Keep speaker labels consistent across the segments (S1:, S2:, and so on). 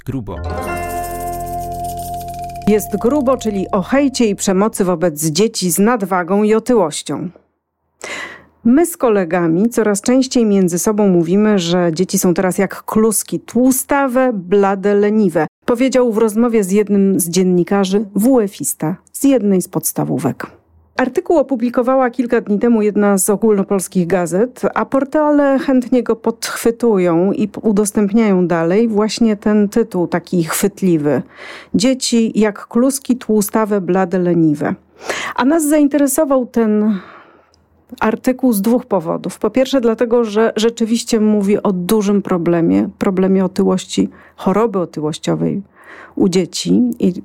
S1: Jest grubo.
S2: Jest grubo, czyli o hejcie i przemocy wobec dzieci z nadwagą i otyłością. My z kolegami coraz częściej między sobą mówimy, że dzieci są teraz jak kluski, tłustawe, blade, leniwe. Powiedział w rozmowie z jednym z dziennikarzy WF-ista z jednej z podstawówek. Artykuł opublikowała kilka dni temu jedna z ogólnopolskich gazet, a portale chętnie go podchwytują i udostępniają dalej właśnie ten tytuł taki chwytliwy. Dzieci jak kluski tłustawe, blade, leniwe. A nas zainteresował ten artykuł z dwóch powodów. Po pierwsze, dlatego, że rzeczywiście mówi o dużym problemie, problemie otyłości, choroby otyłościowej u dzieci i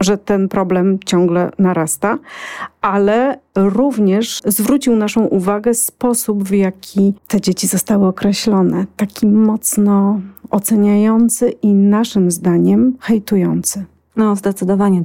S2: że ten problem ciągle narasta, ale również zwrócił naszą uwagę sposób, w jaki te dzieci zostały określone, taki mocno oceniający i naszym zdaniem hejtujący.
S3: No, zdecydowanie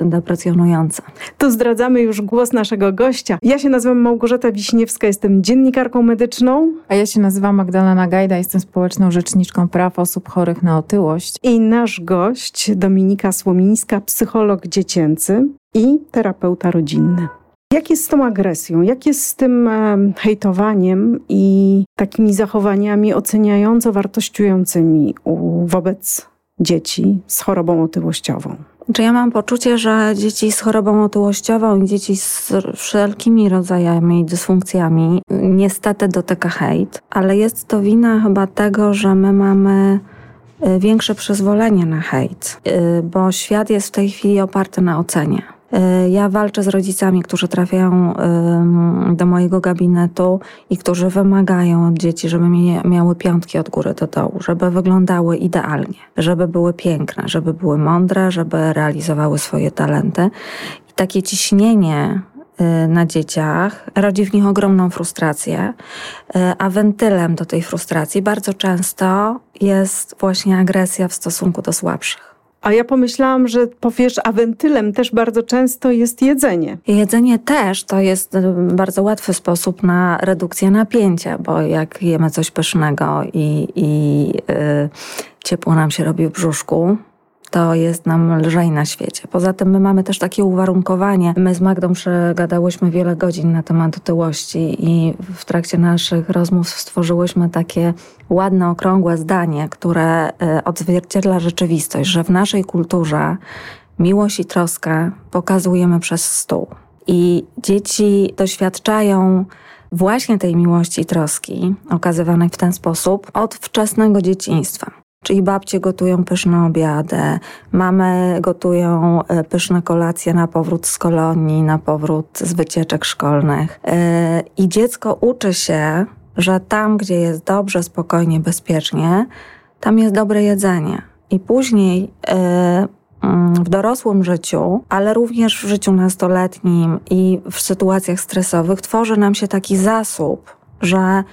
S3: deprecjonujące.
S2: To zdradzamy już głos naszego gościa. Ja się nazywam Małgorzata Wiśniewska, jestem dziennikarką medyczną.
S4: A ja się nazywam Magdalena Gajda, jestem społeczną rzeczniczką praw osób chorych na otyłość.
S2: I nasz gość Dominika Słomińska, psycholog dziecięcy i terapeuta rodzinny. Jak jest z tą agresją? Jak jest z tym e, hejtowaniem i takimi zachowaniami oceniająco wartościującymi wobec dzieci z chorobą otyłościową?
S3: Czy ja mam poczucie, że dzieci z chorobą otyłościową i dzieci z wszelkimi rodzajami dysfunkcjami niestety dotyka hejt, ale jest to wina chyba tego, że my mamy y, większe przyzwolenie na hejt, y, bo świat jest w tej chwili oparty na ocenie. Y, ja walczę z rodzicami, którzy trafiają do mojego gabinetu i którzy wymagają od dzieci, żeby miały piątki od góry do dołu, żeby wyglądały idealnie, żeby były piękne, żeby były mądre, żeby realizowały swoje talenty. I takie ciśnienie y, na dzieciach rodzi w nich ogromną frustrację, y, a wentylem do tej frustracji bardzo często jest właśnie agresja w stosunku do słabszych.
S2: A ja pomyślałam, że powiesz, a wentylem też bardzo często jest jedzenie.
S3: Jedzenie też to jest e, bardzo łatwy sposób na redukcję napięcia, bo jak jemy coś pysznego i, i yy, ciepło nam się robi w brzuszku, to jest nam lżej na świecie. Poza tym my mamy też takie uwarunkowanie. My z Magdą przegadałyśmy wiele godzin na temat otyłości i w trakcie naszych rozmów stworzyłyśmy takie ładne, okrągłe zdanie, które e, odzwierciedla rzeczywistość, że w naszej kulturze miłość i troskę pokazujemy przez stół. I dzieci doświadczają właśnie tej miłości i troski okazywanej w ten sposób od wczesnego dzieciństwa. Czyli babcie gotują pyszne obiady, mamy gotują e, pyszne kolacje na powrót z kolonii, na powrót z wycieczek szkolnych. E, I dziecko uczy się, że tam, gdzie jest dobrze, spokojnie, bezpiecznie, tam jest dobre jedzenie. I później e, mm, w dorosłym życiu, ale również w życiu nastoletnim i w sytuacjach stresowych tworzy nam się taki zasób, że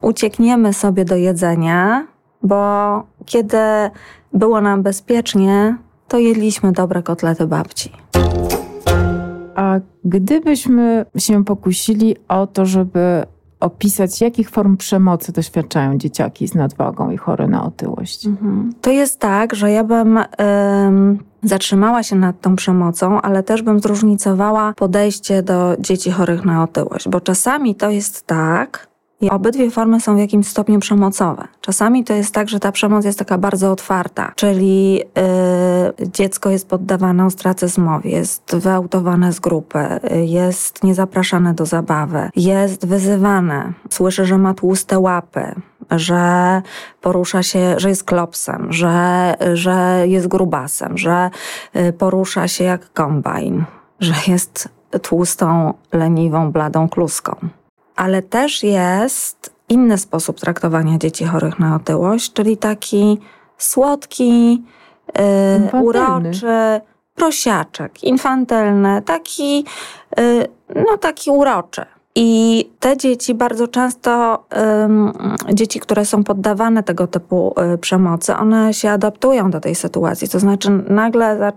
S3: uciekniemy sobie do jedzenia, bo kiedy było nam bezpiecznie, to jedliśmy dobre kotlety babci.
S4: A gdybyśmy się pokusili o to, żeby opisać, jakich form przemocy doświadczają dzieciaki z nadwagą i chore na otyłość? Mhm.
S3: To jest tak, że ja bym ym, zatrzymała się nad tą przemocą, ale też bym zróżnicowała podejście do dzieci chorych na otyłość, bo czasami to jest tak, i obydwie formy są w jakimś stopniu przemocowe. Czasami to jest tak, że ta przemoc jest taka bardzo otwarta, czyli yy, dziecko jest poddawane ostracyzmowi, jest wyautowane z grupy, jest niezapraszane do zabawy, jest wyzywane, słyszy, że ma tłuste łapy, że porusza się, że jest klopsem, że, że jest grubasem, że y, porusza się jak kombajn, że jest tłustą, leniwą, bladą kluską ale też jest inny sposób traktowania dzieci chorych na otyłość, czyli taki słodki, yy, uroczy, prosiaczek, infantylny, taki, yy, no taki uroczy. I te dzieci bardzo często, dzieci, które są poddawane tego typu y, przemocy, one się adaptują do tej sytuacji. To znaczy, nagle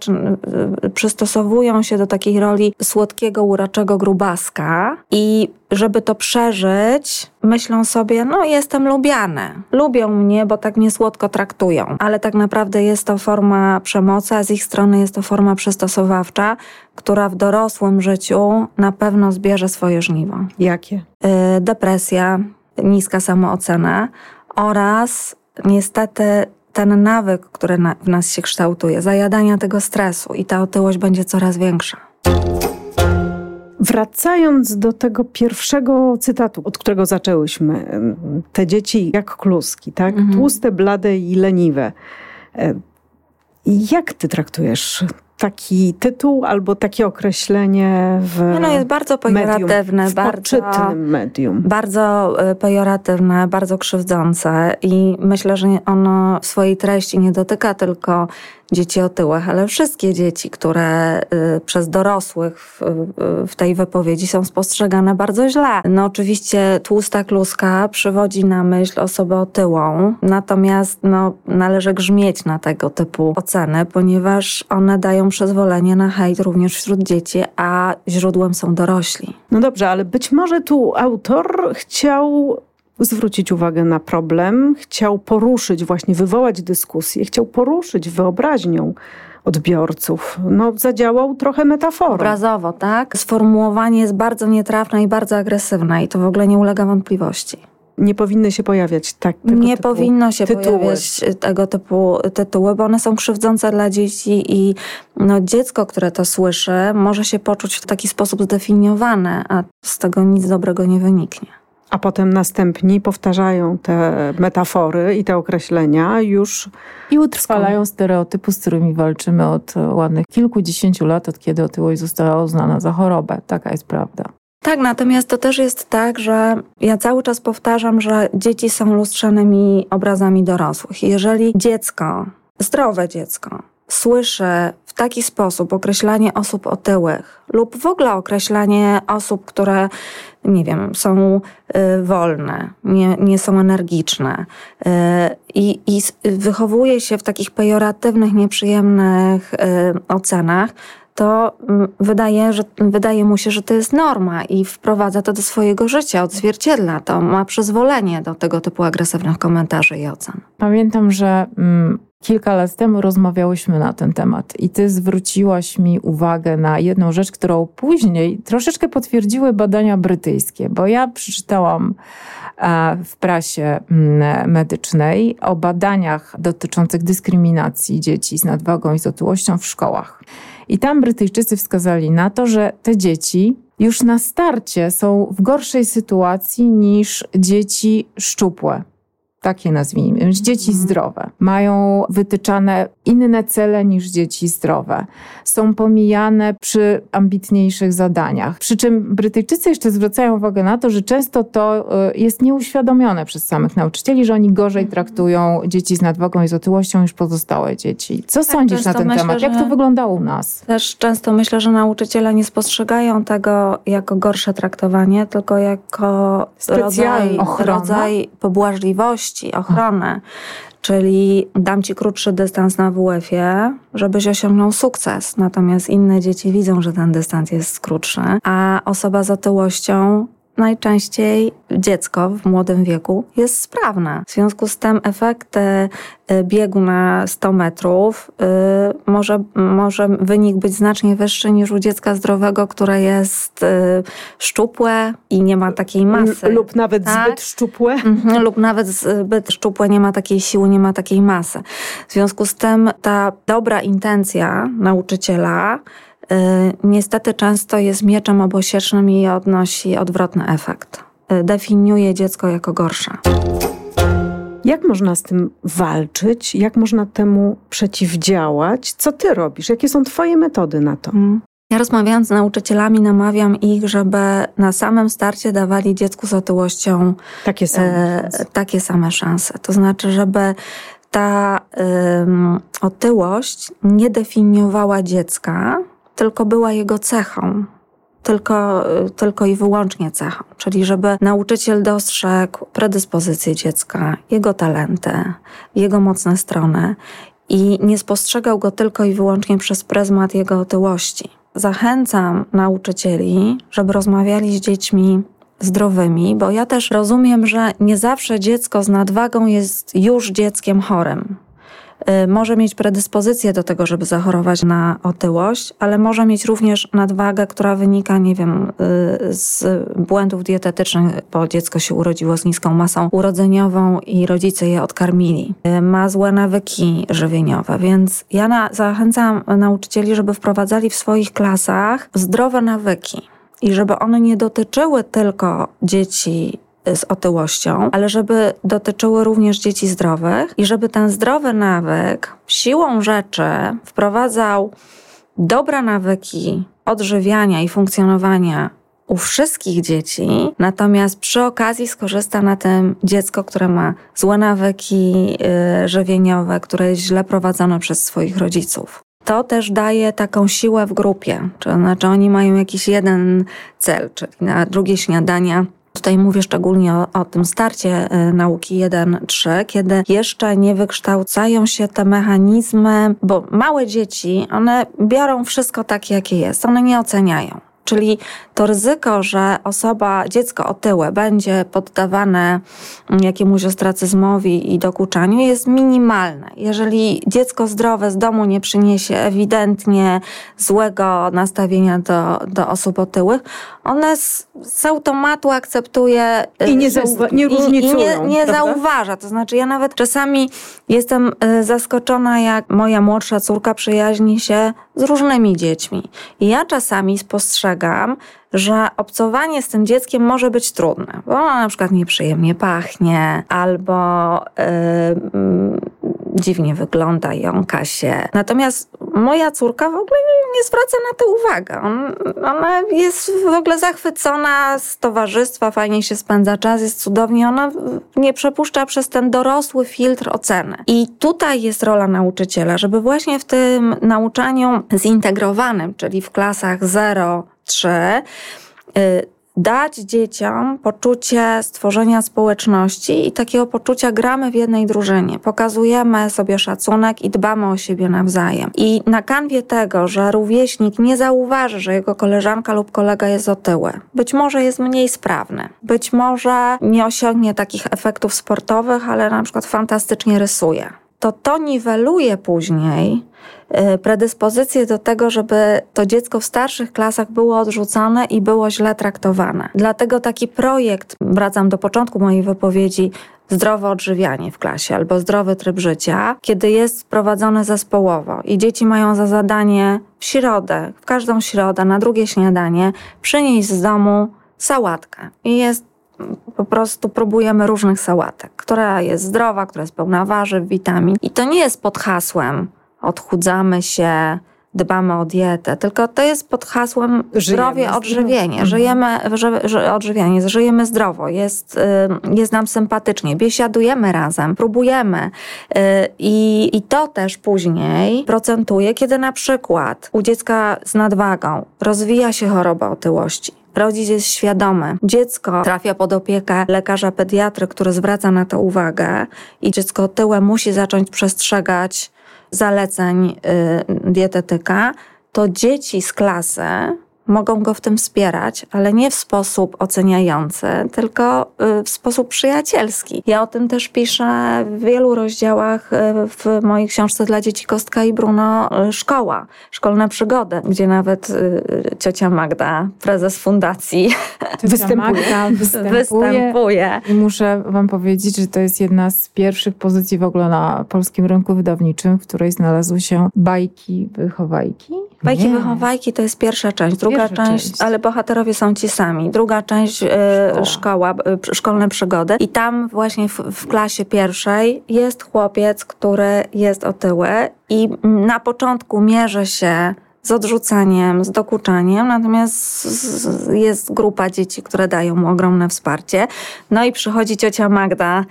S3: y, przystosowują się do takiej roli słodkiego, uraczego grubaska i żeby to przeżyć, myślą sobie, no jestem lubiany. Lubią mnie, bo tak mnie słodko traktują. Ale tak naprawdę jest to forma przemocy, a z ich strony jest to forma przystosowawcza, która w dorosłym życiu na pewno zbierze swoje żniwo.
S2: Jakie?
S3: Y, depresja, niska samoocena oraz niestety ten nawyk, który w nas się kształtuje, zajadania tego stresu i ta otyłość będzie coraz większa.
S2: Wracając do tego pierwszego cytatu, od którego zaczęłyśmy, te dzieci jak kluski, tak? Mhm. Tłuste, blade i leniwe. E, jak ty traktujesz taki tytuł albo takie określenie w
S3: No jest bardzo pejoratywne,
S2: medium,
S3: bardzo,
S2: medium.
S3: Bardzo e, pejoratywne, bardzo krzywdzące i myślę, że ono w swojej treści nie dotyka tylko dzieci otyłych, ale wszystkie dzieci, które y, przez dorosłych w, w, tej wypowiedzi są spostrzegane bardzo źle. No oczywiście tłusta kluska przywodzi na myśl osobę otyłą, natomiast no, należy grzmieć na tego typu oceny, ponieważ one dają przyzwolenie na hejt również wśród dzieci, a źródłem są dorośli.
S2: No dobrze, ale być może tu autor chciał zwrócić uwagę na problem, chciał poruszyć, właśnie wywołać dyskusję, chciał poruszyć wyobraźnią odbiorców. No, zadziałał trochę metaforą.
S3: Obrazowo, tak? Sformułowanie jest bardzo nietrafne i bardzo agresywne i to w ogóle nie ulega wątpliwości.
S2: Nie powinny się pojawiać tak.
S3: nie powinno się tytuły. pojawiać tego typu tytuły, bo one są krzywdzące dla dzieci i no, dziecko, które to słyszy, może się poczuć w taki sposób zdefiniowane, a z tego nic dobrego nie wyniknie
S2: a potem następni powtarzają te metafory i te określenia już.
S4: I utrwalają stereotypy, z którymi walczymy od ładnych kilkudziesięciu lat, od kiedy otyłość została uznana za chorobę. Taka jest prawda.
S3: Tak, natomiast to też jest tak, że ja cały czas powtarzam, że dzieci są lustrzanymi obrazami dorosłych. Jeżeli dziecko, zdrowe dziecko, słyszę w taki sposób określanie osób otyłych lub w ogóle określanie osób, które, nie wiem, są y, wolne, nie, nie są energiczne y, i, i wychowuje się w takich pejoratywnych, nieprzyjemnych y, ocenach, to mm, wydaje, że, wydaje mu się, że to jest norma i wprowadza to do swojego życia, odzwierciedla to, ma przyzwolenie do tego typu agresywnych komentarzy i ocen.
S4: Pamiętam, że mm, kilka lat temu rozmawiałyśmy na ten temat i ty zwróciłaś mi uwagę na jedną rzecz, którą później troszeczkę potwierdziły badania brytyjskie, bo ja przeczytałam e, w prasie mm, medycznej o badaniach dotyczących dyskryminacji dzieci z nadwagą i z otyłością w szkołach. I tam Brytyjczycy wskazali na to, że te dzieci już na starcie są w gorszej sytuacji niż dzieci szczupłe takie nazwijmy, dzieci mhm. zdrowe. Mają wytyczane inne cele niż dzieci zdrowe. Są pomijane przy ambitniejszych zadaniach. Przy czym Brytyjczycy jeszcze zwracają uwagę na to, że często to y, jest nieuświadomione przez samych nauczycieli, że oni gorzej mhm. traktują dzieci z nadwagą i z otyłością niż pozostałe dzieci. Co tak, sądzisz na ten myślę, temat? Jak to wyglądało u nas?
S3: Też często myślę, że nauczyciele nie spostrzegają tego jako gorsze traktowanie, tylko jako rodzaj, rodzaj pobłażliwości, ochronę. Czyli dam ci krótszy dystans na WF-ie, żebyś osiągnął sukces. Natomiast inne dzieci widzą, że ten dystans jest krótszy, a osoba z otyłością najczęściej dziecko w młodym wieku jest sprawne. W związku z tym efekt e, biegu na 100 metrów e, może, może wynik być znacznie wyższy niż u dziecka zdrowego, które jest e, szczupłe i nie ma takiej masy.
S2: Lub nawet tak? zbyt szczupłe.
S3: Mhm, lub nawet zbyt szczupłe, nie ma takiej siły, nie ma takiej masy. W związku z tym ta dobra intencja nauczyciela Y, niestety często jest mieczem obosiecznym i odnosi odwrotny efekt. Y, definiuje dziecko jako gorsze.
S2: Jak można z tym walczyć? Jak można temu przeciwdziałać? Co ty robisz? Jakie są twoje metody na to? Hmm.
S3: Ja rozmawiając z nauczycielami, namawiam ich, żeby na samym starcie dawali dziecku z otyłością
S2: takie same, e,
S3: takie same szanse. To znaczy, żeby ta otyłość nie definiowała dziecka, tylko była jego cechą. tylko, tylko i wyłącznie cechą. Czyli żeby nauczyciel dostrzegł predyspozycje dziecka, jego talenty, jego mocne strony i nie spostrzegał go tylko i wyłącznie przez pryzmat jego otyłości. Zachęcam nauczycieli, żeby rozmawiali z dziećmi zdrowymi, bo ja też rozumiem, że nie zawsze dziecko z nadwagą jest już dzieckiem chorym. Y, może mieć predyspozycję do tego, żeby zachorować na otyłość, ale może mieć również nadwagę, która wynika, nie wiem, y, z błędów dietetycznych, bo dziecko się urodziło z niską masą urodzeniową i rodzice je odkarmili. Y, ma złe nawyki żywieniowe, więc ja na, zachęcam nauczycieli, żeby wprowadzali w swoich klasach zdrowe nawyki i żeby one nie dotyczyły tylko dzieci z otyłością, ale żeby dotyczyły również dzieci zdrowych i żeby ten zdrowy nawyk siłą rzeczy wprowadzał dobre nawyki odżywiania i funkcjonowania u wszystkich dzieci, natomiast przy okazji skorzysta na tym dziecko, które ma złe nawyki yy, żywieniowe, które jest źle prowadzone przez swoich rodziców. To też daje taką siłę w grupie, to znaczy oni mają jakiś jeden cel, czyli na drugie śniadania Tutaj mówię szczególnie o, o tym starcie y, nauki 1-3, kiedy jeszcze nie wykształcają się te mechanizmy, bo małe dzieci, one biorą wszystko takie, jakie jest, one nie oceniają. Czyli to ryzyko, że osoba, dziecko otyłe będzie poddawane jakiemuś ostracyzmowi i dokuczaniu jest minimalne. Jeżeli dziecko zdrowe z domu nie przyniesie ewidentnie złego nastawienia do, do osób otyłych, one z, z automatu akceptuje
S2: i nie, zauwa- nie różnicują.
S3: I, i nie, nie zauważa. To znaczy ja nawet czasami jestem y, zaskoczona, jak moja młodsza córka przyjaźni się z różnymi dziećmi. I ja czasami spostrzegam, że obcowanie z tym dzieckiem może być trudne, bo ona na przykład nieprzyjemnie pachnie albo yy, dziwnie wygląda, jąka się. Natomiast moja córka w ogóle nie zwraca na to uwagi. On, ona jest w ogóle zachwycona z towarzystwa, fajnie się spędza czas, jest cudownie. Ona nie przepuszcza przez ten dorosły filtr oceny. I tutaj jest rola nauczyciela, żeby właśnie w tym nauczaniu zintegrowanym, czyli w klasach 0, 3, dać dzieciom poczucie stworzenia społeczności i takiego poczucia gramy w jednej drużynie. Pokazujemy sobie szacunek i dbamy o siebie nawzajem. I na kanwie tego, że rówieśnik nie zauważy, że jego koleżanka lub kolega jest otyły, być może jest mniej sprawny, być może nie osiągnie takich efektów sportowych, ale na przykład fantastycznie rysuje to to niweluje później y, predyspozycję do tego, żeby to dziecko w starszych klasach było odrzucane i było źle traktowane. Dlatego taki projekt, wracam do początku mojej wypowiedzi, zdrowe odżywianie w klasie albo zdrowy tryb życia, kiedy jest prowadzone zespołowo i dzieci mają za zadanie w środę, w każdą środę, na drugie śniadanie, przynieść z domu sałatkę. I jest po prostu próbujemy różnych sałatek, która jest zdrowa, która jest pełna warzyw, witamin. I to nie jest pod hasłem odchudzamy się, dbamy o dietę, tylko to jest pod hasłem zdrowie, odżywienie. Mhm. Żyjemy, odżywianie, żyjemy zdrowo, jest, y, jest nam sympatycznie, biesiadujemy razem, próbujemy y, i, i to też później procentuje, kiedy na przykład u dziecka z nadwagą rozwija się choroba otyłości Rodzic jest świadomy. Dziecko trafia pod opiekę lekarza pediatry, który zwraca na to uwagę i dziecko tyłem musi zacząć przestrzegać zaleceń y, dietetyka, to dzieci z klasy mogą go w tym wspierać, ale nie w sposób oceniający, tylko y, w sposób przyjacielski. Ja o tym też piszę w wielu rozdziałach y, w mojej książce dla dzieci Kostka i Bruno y, Szkoła, Szkolne Przygody, gdzie nawet ciocia Magda, prezes fundacji,
S4: występuje. Magda występuje. występuje. I muszę wam powiedzieć, że to jest jedna z pierwszych pozycji w ogóle na polskim rynku wydawniczym, w której znalazły się bajki wychowajki.
S3: Bajki nie. wychowajki to jest pierwsza część. Druga Druga część, część, ale bohaterowie są ci sami. Druga część e, szkoła, szkoła szkolne przygody. I tam właśnie w, w klasie pierwszej jest chłopiec, który jest otyły i na początku mierzy się z odrzucaniem, z dokuczaniem, natomiast jest grupa dzieci, które dają mu ogromne wsparcie. No i przychodzi ciocia Magda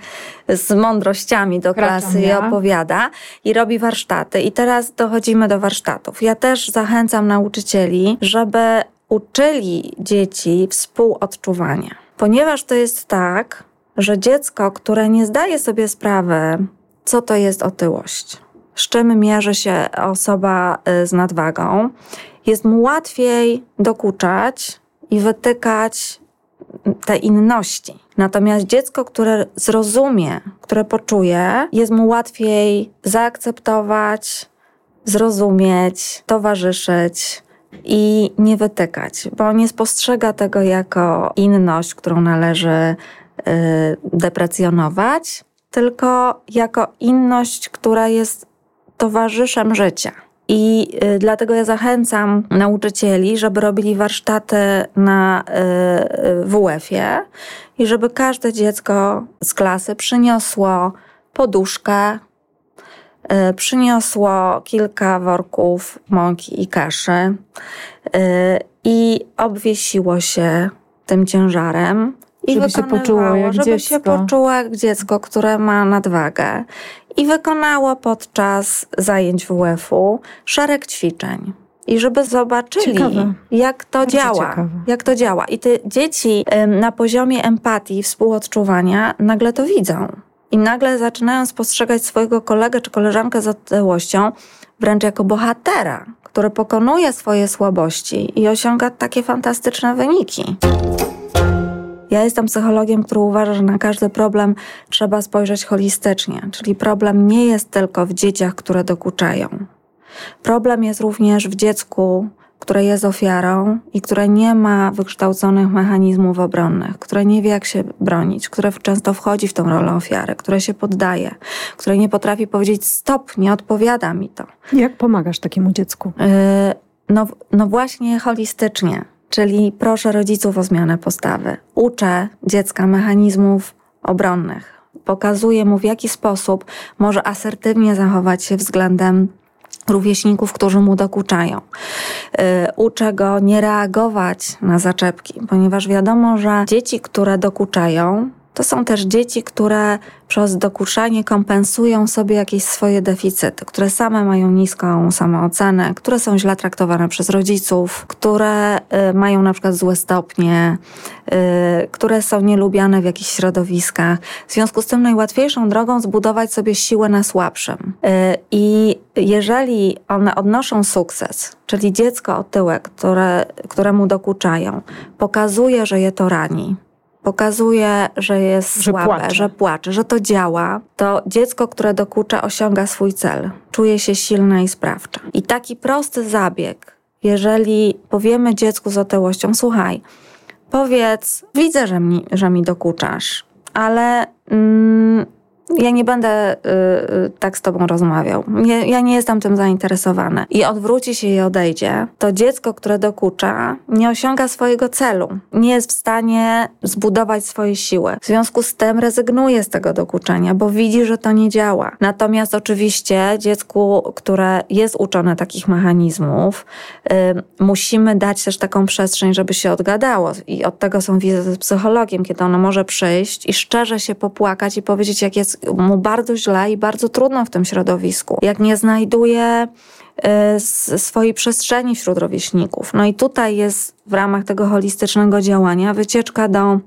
S3: z mądrościami do klasy i opowiada i robi warsztaty. I teraz dochodzimy do warsztatów. Ja też zachęcam nauczycieli, żeby uczyli dzieci współodczuwania. Ponieważ to jest tak, że dziecko, które nie zdaje sobie sprawy, co to jest otyłość, z czym mierzy się osoba y, z nadwagą, jest mu łatwiej dokuczać i wytykać te inności. Natomiast dziecko, które zrozumie, które poczuje, jest mu łatwiej zaakceptować, zrozumieć, towarzyszyć i nie wytykać, bo nie spostrzega tego jako inność, którą należy y, deprecjonować, tylko jako inność, która jest towarzyszem życia. I y, dlatego ja zachęcam nauczycieli, żeby robili warsztaty na y, WF-ie i żeby każde dziecko z klasy przyniosło poduszkę, y, przyniosło kilka worków mąki i kaszy i obwiesiło się tym ciężarem. I
S4: żeby się poczuło jak
S3: żeby
S4: dziecko.
S3: się poczuło jak dziecko, które ma nadwagę i wykonało podczas zajęć WF-u szereg ćwiczeń. I żeby zobaczyli,
S2: Ciekawe.
S3: jak to
S2: Bardzo
S3: działa.
S2: ciekawe.
S3: Jak to działa. I te dzieci na poziomie empatii, współodczuwania nagle to widzą. I nagle zaczynają spostrzegać swojego kolegę czy koleżankę z otyłością wręcz jako bohatera, który pokonuje swoje słabości i osiąga takie fantastyczne wyniki. Ja jestem psychologiem, który uważa, że na każdy problem trzeba spojrzeć holistycznie, czyli problem nie jest tylko w dzieciach, które dokuczają. Problem jest również w dziecku, które jest ofiarą i które nie ma wykształconych mechanizmów obronnych, które nie wie, jak się bronić, które często wchodzi w tą rolę ofiary, które się poddaje, które nie potrafi powiedzieć: Stop, nie odpowiada mi to.
S2: Jak pomagasz takiemu dziecku?
S3: Yy, No, no właśnie holistycznie, czyli proszę rodziców o zmianę postawy. Uczę dziecka mechanizmów obronnych. Pokazuję mu, w jaki sposób może asertywnie zachować się względem rówieśników, którzy mu dokuczają. Yy, Uczę go nie reagować na zaczepki, ponieważ wiadomo, że dzieci, które dokuczają, to są też dzieci, które przez dokuczanie kompensują sobie jakieś swoje deficyty, które same mają niską samoocenę, które są źle traktowane przez rodziców, które y, mają na przykład złe stopnie, y, które są nielubiane w jakichś środowiskach. W związku z tym najłatwiejszą drogą zbudować sobie siłę na słabszym. Y, I jeżeli one odnoszą sukces, czyli dziecko otyłe, które, któremu dokuczają, pokazuje, że je to rani, pokazuje, że jest
S2: Że
S3: słabe,
S2: płacze.
S3: że płacze, że to działa, to dziecko, które dokucza, osiąga swój cel. Czuje się silne i sprawcze. I taki prosty zabieg, jeżeli powiemy dziecku z otyłością, słuchaj, powiedz, widzę, że mi, że mi dokuczasz, ale mm, ja nie będę y, y, tak z tobą rozmawiał. Nie, ja nie jestem tym zainteresowana. I odwróci się i odejdzie, to dziecko, które dokucza, nie osiąga swojego celu. Nie jest w stanie zbudować swojej siły. W związku z tym rezygnuje z tego dokuczenia, bo widzi, że to nie działa. Natomiast oczywiście dziecku, które jest uczone takich mechanizmów, y, musimy dać też taką przestrzeń, żeby się odgadało. I od tego są wizyty z psychologiem, kiedy ono może przyjść i szczerze się popłakać i powiedzieć, jak jest mu bardzo źle i bardzo trudno w tym środowisku. Jak nie znajduje y, swojej przestrzeni wśród rówieśników. No i tutaj jest w ramach tego holistycznego działania wycieczka do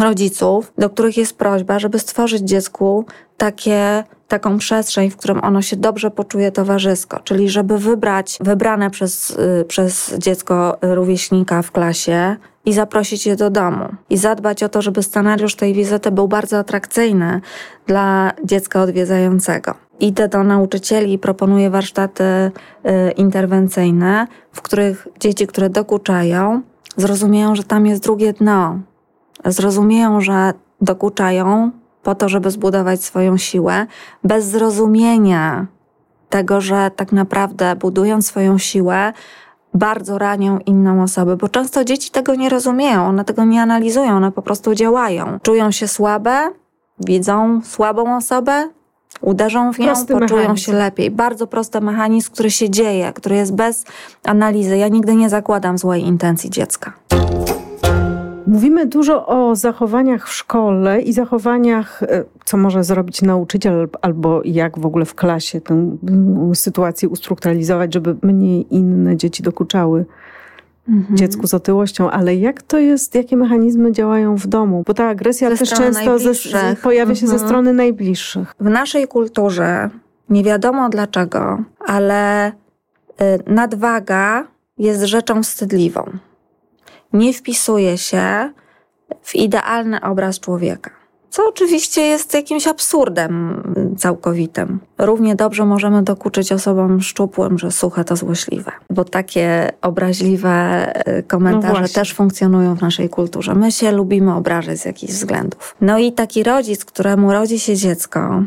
S3: rodziców, do których jest prośba, żeby stworzyć dziecku takie, taką przestrzeń, w którym ono się dobrze poczuje towarzysko, czyli żeby wybrać wybrane przez, y, przez dziecko rówieśnika w klasie i zaprosić je do domu. I zadbać o to, żeby scenariusz tej wizyty był bardzo atrakcyjny dla dziecka odwiedzającego. Idę do nauczycieli i proponuję warsztaty y, interwencyjne, w których dzieci, które dokuczają, zrozumieją, że tam jest drugie dno, zrozumieją, że dokuczają po to, żeby zbudować swoją siłę, bez zrozumienia tego, że tak naprawdę budując swoją siłę, bardzo ranią inną osobę, bo często dzieci tego nie rozumieją, one tego nie analizują, one po prostu działają. Czują się słabe, widzą słabą osobę, uderzą w nią,
S2: Prosty
S3: poczują
S2: mechanizm.
S3: się lepiej. Bardzo prosty mechanizm, który się dzieje, który jest bez analizy. Ja nigdy nie zakładam złej intencji dziecka.
S2: Mówimy dużo o zachowaniach w szkole i zachowaniach, e, co może zrobić nauczyciel, albo jak w ogóle w klasie tę sytuację ustrukturalizować, żeby mniej inne dzieci dokuczały. mhm. dziecku z otyłością, ale jak to jest, jakie mechanizmy działają w domu? Bo ta agresja
S3: ze
S2: też często ze, pojawia się mhm. ze strony najbliższych.
S3: W naszej kulturze, nie wiadomo dlaczego, ale y, nadwaga jest rzeczą wstydliwą. Nie wpisuje się w idealny obraz człowieka co oczywiście jest jakimś absurdem całkowitym. Równie dobrze możemy dokuczyć osobom szczupłym, że suche to złośliwe, bo takie obraźliwe e, komentarze no też funkcjonują w naszej kulturze. My się lubimy obrażać z jakichś względów. No i taki rodzic, któremu rodzi się dziecko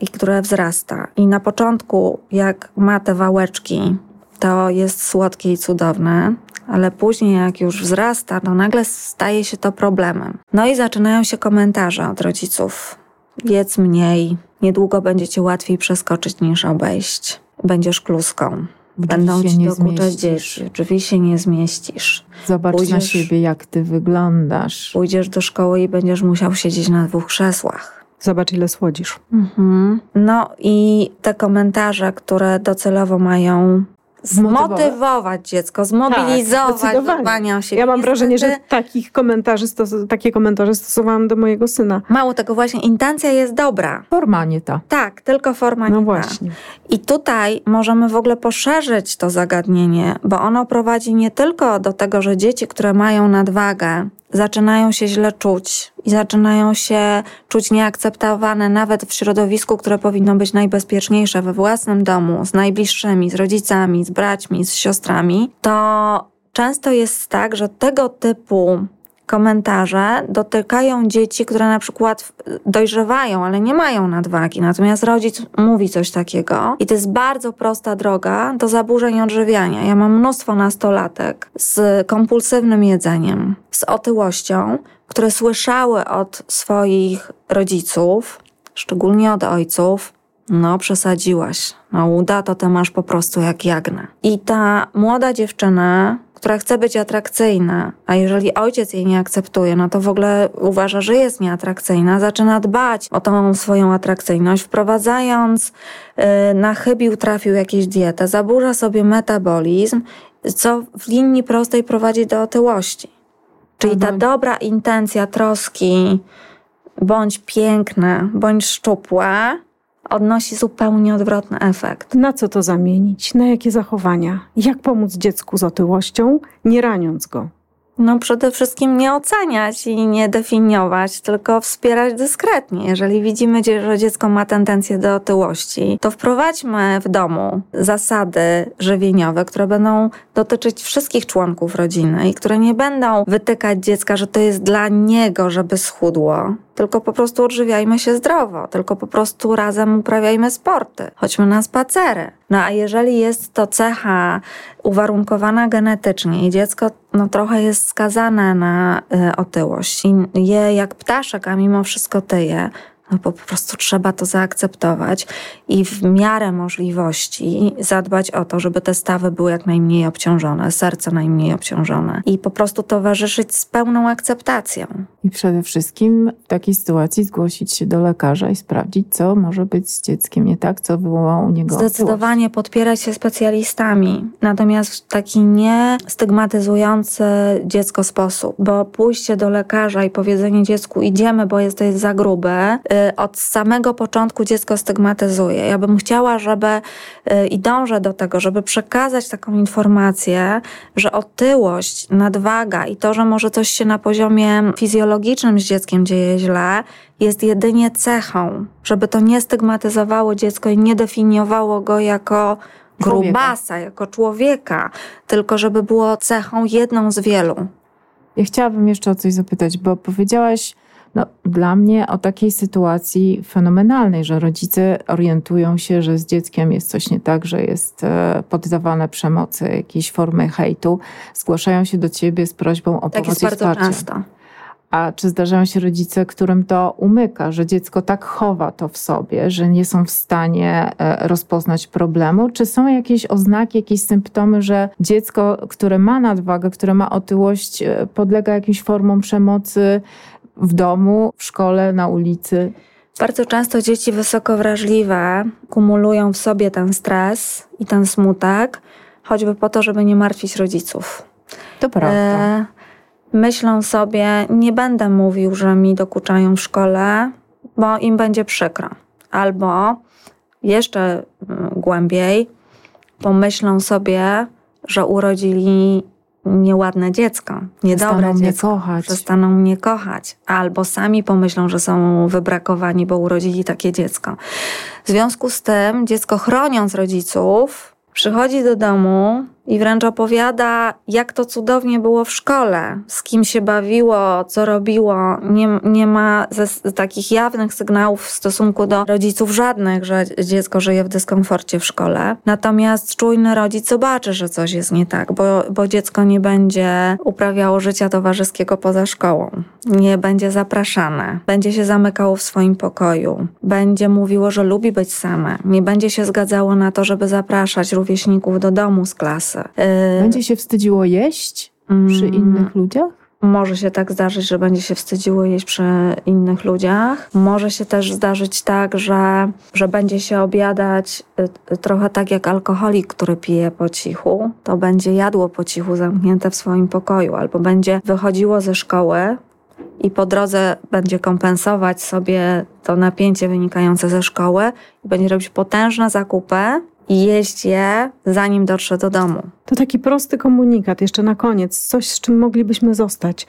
S3: i które wzrasta i na początku jak ma te wałeczki, to jest słodkie i cudowne, ale później jak już wzrasta, to nagle staje się to problemem. No i zaczynają się komentarze od rodziców. Jedz mniej, niedługo będzie ci łatwiej przeskoczyć niż obejść. Będziesz kluską. Będą ci dokuczać dzieci. Się nie zmieścisz.
S4: Zobacz pójdziesz, na siebie, jak ty wyglądasz.
S3: Pójdziesz do szkoły i będziesz musiał siedzieć na dwóch krzesłach.
S2: Zobacz, ile słodzisz.
S3: Mhm. No i te komentarze, które docelowo mają zmotywować dziecko, zmobilizować tak, do dbania o siebie.
S2: Ja mam wrażenie, że takich komentarzy stos- takie komentarze stosowałam do mojego syna.
S3: Mało tego, właśnie intencja jest dobra.
S4: Forma nie ta.
S3: Tak, tylko forma no nie
S2: właśnie.
S3: ta. I tutaj możemy w ogóle poszerzyć to zagadnienie, bo ono prowadzi nie tylko do tego, że dzieci, które mają nadwagę, zaczynają się źle czuć i zaczynają się czuć nieakceptowane nawet w środowisku, które powinno być najbezpieczniejsze we własnym domu, z najbliższymi, z rodzicami, z braćmi, z siostrami, to często jest tak, że tego typu komentarze dotykają dzieci, które na przykład dojrzewają, ale nie mają nadwagi. Natomiast rodzic mówi coś takiego i to jest bardzo prosta droga do zaburzeń odżywiania. Ja mam mnóstwo nastolatek z kompulsywnym jedzeniem, z otyłością, które słyszały od swoich rodziców, szczególnie od ojców, no przesadziłaś, no uda to ty masz po prostu jak jagnę. I ta młoda dziewczyna która chce być atrakcyjna, a jeżeli ojciec jej nie akceptuje, no to w ogóle uważa, że jest nieatrakcyjna, zaczyna dbać o tą swoją atrakcyjność, wprowadzając yy, na chybił trafił jakieś dietę, zaburza sobie metabolizm, co w linii prostej prowadzi do otyłości. Czyli mhm. ta dobra intencja troski, bądź piękna, bądź szczupła, odnosi zupełnie odwrotny efekt.
S2: Na co to zamienić? Na jakie zachowania? Jak pomóc dziecku z otyłością, nie raniąc go?
S3: No przede wszystkim nie oceniać i nie definiować, tylko wspierać dyskretnie. Jeżeli widzimy, że dziecko ma tendencję do otyłości, to wprowadźmy w domu zasady żywieniowe, które będą dotyczyć wszystkich członków rodziny i które nie będą wytykać dziecka, że to jest dla niego, żeby schudło, tylko po prostu odżywiajmy się zdrowo, tylko po prostu razem uprawiajmy sporty, chodźmy na spacery. No a jeżeli jest to cecha uwarunkowana genetycznie i dziecko no, trochę jest skazane na y, otyłość. I je jak ptaszek, a mimo wszystko tyje, no bo po prostu trzeba to zaakceptować i w miarę możliwości zadbać o to, żeby te stawy były jak najmniej obciążone, serce najmniej obciążone i po prostu towarzyszyć z pełną akceptacją.
S4: I przede wszystkim w takiej sytuacji zgłosić się do lekarza i sprawdzić, co może być z dzieckiem nie tak, co wywołało u niego
S3: Zdecydowanie podpierać się specjalistami, natomiast w taki nie stygmatyzujący dziecko sposób, bo pójście do lekarza i powiedzenie dziecku idziemy, bo jesteś za grube, od samego początku dziecko stygmatyzuje. Ja bym chciała, żeby y, i dążę do tego, żeby przekazać taką informację, że otyłość, nadwaga i to, że może coś się na poziomie fizjologicznym z dzieckiem dzieje źle, jest jedynie cechą, żeby to nie stygmatyzowało dziecko i nie definiowało go jako grubasa, człowieka. jako człowieka, tylko żeby było cechą jedną z wielu.
S4: Ja chciałabym jeszcze o coś zapytać, bo powiedziałaś, no, dla mnie o takiej sytuacji fenomenalnej, że rodzice orientują się, że z dzieckiem jest coś nie tak, że jest e, poddawane przemocy, jakiejś formy hejtu, zgłaszają się do ciebie z prośbą o
S3: tak
S4: pomoc
S3: jest bardzo często.
S4: A czy zdarzają się rodzice, którym to umyka, że dziecko tak chowa to w sobie, że nie są w stanie e, rozpoznać problemu? Czy są jakieś oznaki, jakieś symptomy, że dziecko, które ma nadwagę, które ma otyłość, e, podlega jakimś formom przemocy w domu, w szkole, na ulicy.
S3: Bardzo często dzieci wysoko wrażliwe kumulują w sobie ten stres i ten smutek, choćby po to, żeby nie martwić rodziców.
S4: To prawda. E,
S3: myślą sobie, nie będę mówił, że mi dokuczają w szkole, bo im będzie przykro. Albo jeszcze mm, głębiej, pomyślą sobie, że urodzili nieładne dziecko, niedobre
S4: Przestaną
S3: dziecko,
S4: mnie kochać.
S3: przestaną mnie kochać, albo sami pomyślą, że są wybrakowani, bo urodzili takie dziecko. W związku z tym dziecko chroniąc rodziców, przychodzi do domu i wręcz opowiada, jak to cudownie było w szkole, z kim się bawiło, co robiło. Nie, nie ma ze, takich jawnych sygnałów w stosunku do rodziców żadnych, że dziecko żyje w dyskomforcie w szkole. Natomiast czujny rodzic zobaczy, że coś jest nie tak, bo, bo dziecko nie będzie uprawiało życia towarzyskiego poza szkołą, nie będzie zapraszane, będzie się zamykało w swoim pokoju, będzie mówiło, że lubi być same, nie będzie się zgadzało na to, żeby zapraszać rówieśników do domu z klasy
S4: Y, będzie się wstydziło jeść przy mm. innych ludziach?
S3: Może się tak zdarzyć, że będzie się wstydziło jeść przy innych ludziach. Może się też zdarzyć tak, że, że będzie się obiadać y, y, trochę tak jak alkoholik, który pije po cichu. To będzie jadło po cichu zamknięte w swoim pokoju, albo będzie wychodziło ze szkoły i po drodze będzie kompensować sobie to napięcie wynikające ze szkoły i będzie robić potężne zakupy i jeść je, zanim dotrze do domu.
S2: To taki prosty komunikat, jeszcze na koniec, coś z czym moglibyśmy zostać.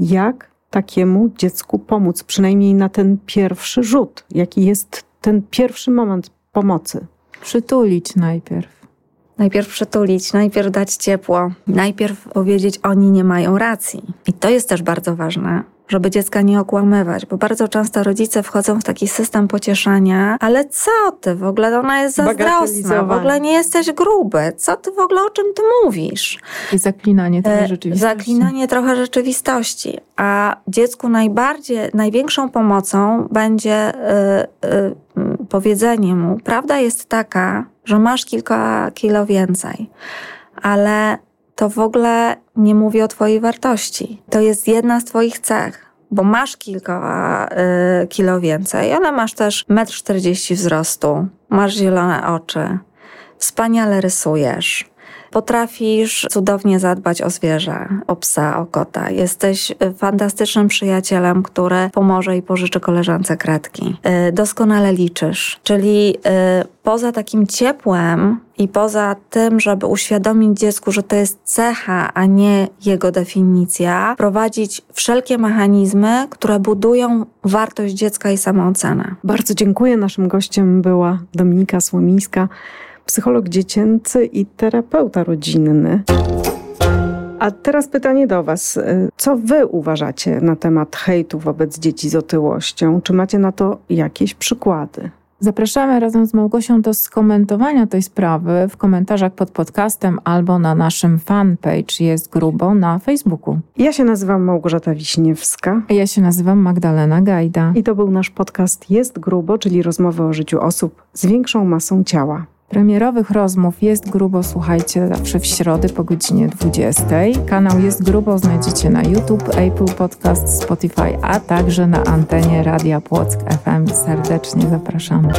S2: Jak takiemu dziecku pomóc, przynajmniej na ten pierwszy rzut? Jaki jest ten pierwszy moment pomocy?
S4: Przytulić najpierw.
S3: Najpierw przytulić, najpierw dać ciepło, najpierw powiedzieć, oni nie mają racji. I to jest też bardzo ważne, żeby dziecka nie okłamywać, bo bardzo często rodzice wchodzą w taki system pocieszania, ale co ty, w ogóle ona jest zazdrosna, w ogóle nie jesteś gruby, co ty w ogóle, o czym ty mówisz?
S4: I zaklinanie trochę e, rzeczywistości.
S3: Zaklinanie trochę rzeczywistości, a dziecku najbardziej, największą pomocą będzie yy, yy, powiedzenie mu, prawda jest taka, że masz kilka kilo więcej, ale to w ogóle nie mówi o Twojej wartości. To jest jedna z Twoich cech bo masz kilka y, kilo więcej, ale masz też 1,40 m wzrostu, masz zielone oczy, wspaniale rysujesz, Potrafisz cudownie zadbać o zwierzę, o psa, o kota. Jesteś fantastycznym przyjacielem, który pomoże i pożyczy koleżance kredki. Y, doskonale liczysz, czyli y, poza takim ciepłem i poza tym, żeby uświadomić dziecku, że to jest cecha, a nie jego definicja, prowadzić wszelkie mechanizmy, które budują wartość dziecka i samoocenę.
S2: Bardzo dziękuję. Naszym gościem była Dominika Słomińska psycholog dziecięcy i terapeuta rodzinny. A teraz pytanie do Was. Co Wy uważacie na temat hejtu wobec dzieci z otyłością? Czy macie na to jakieś przykłady?
S4: Zapraszamy razem z Małgosią do skomentowania tej sprawy w komentarzach pod podcastem albo na naszym fanpage Jest Grubo na Facebooku.
S2: Ja się nazywam Małgorzata Wiśniewska.
S4: Ja się nazywam Magdalena Gajda.
S2: I to był nasz podcast Jest Grubo, czyli rozmowy o życiu osób z większą masą ciała.
S4: Premierowych rozmów jest grubo, słuchajcie, zawsze w środę po godzinie 20. Kanał jest grubo znajdziecie na YouTube, Apple Podcast, Spotify, a także na antenie Radia Płock FM. Serdecznie zapraszamy.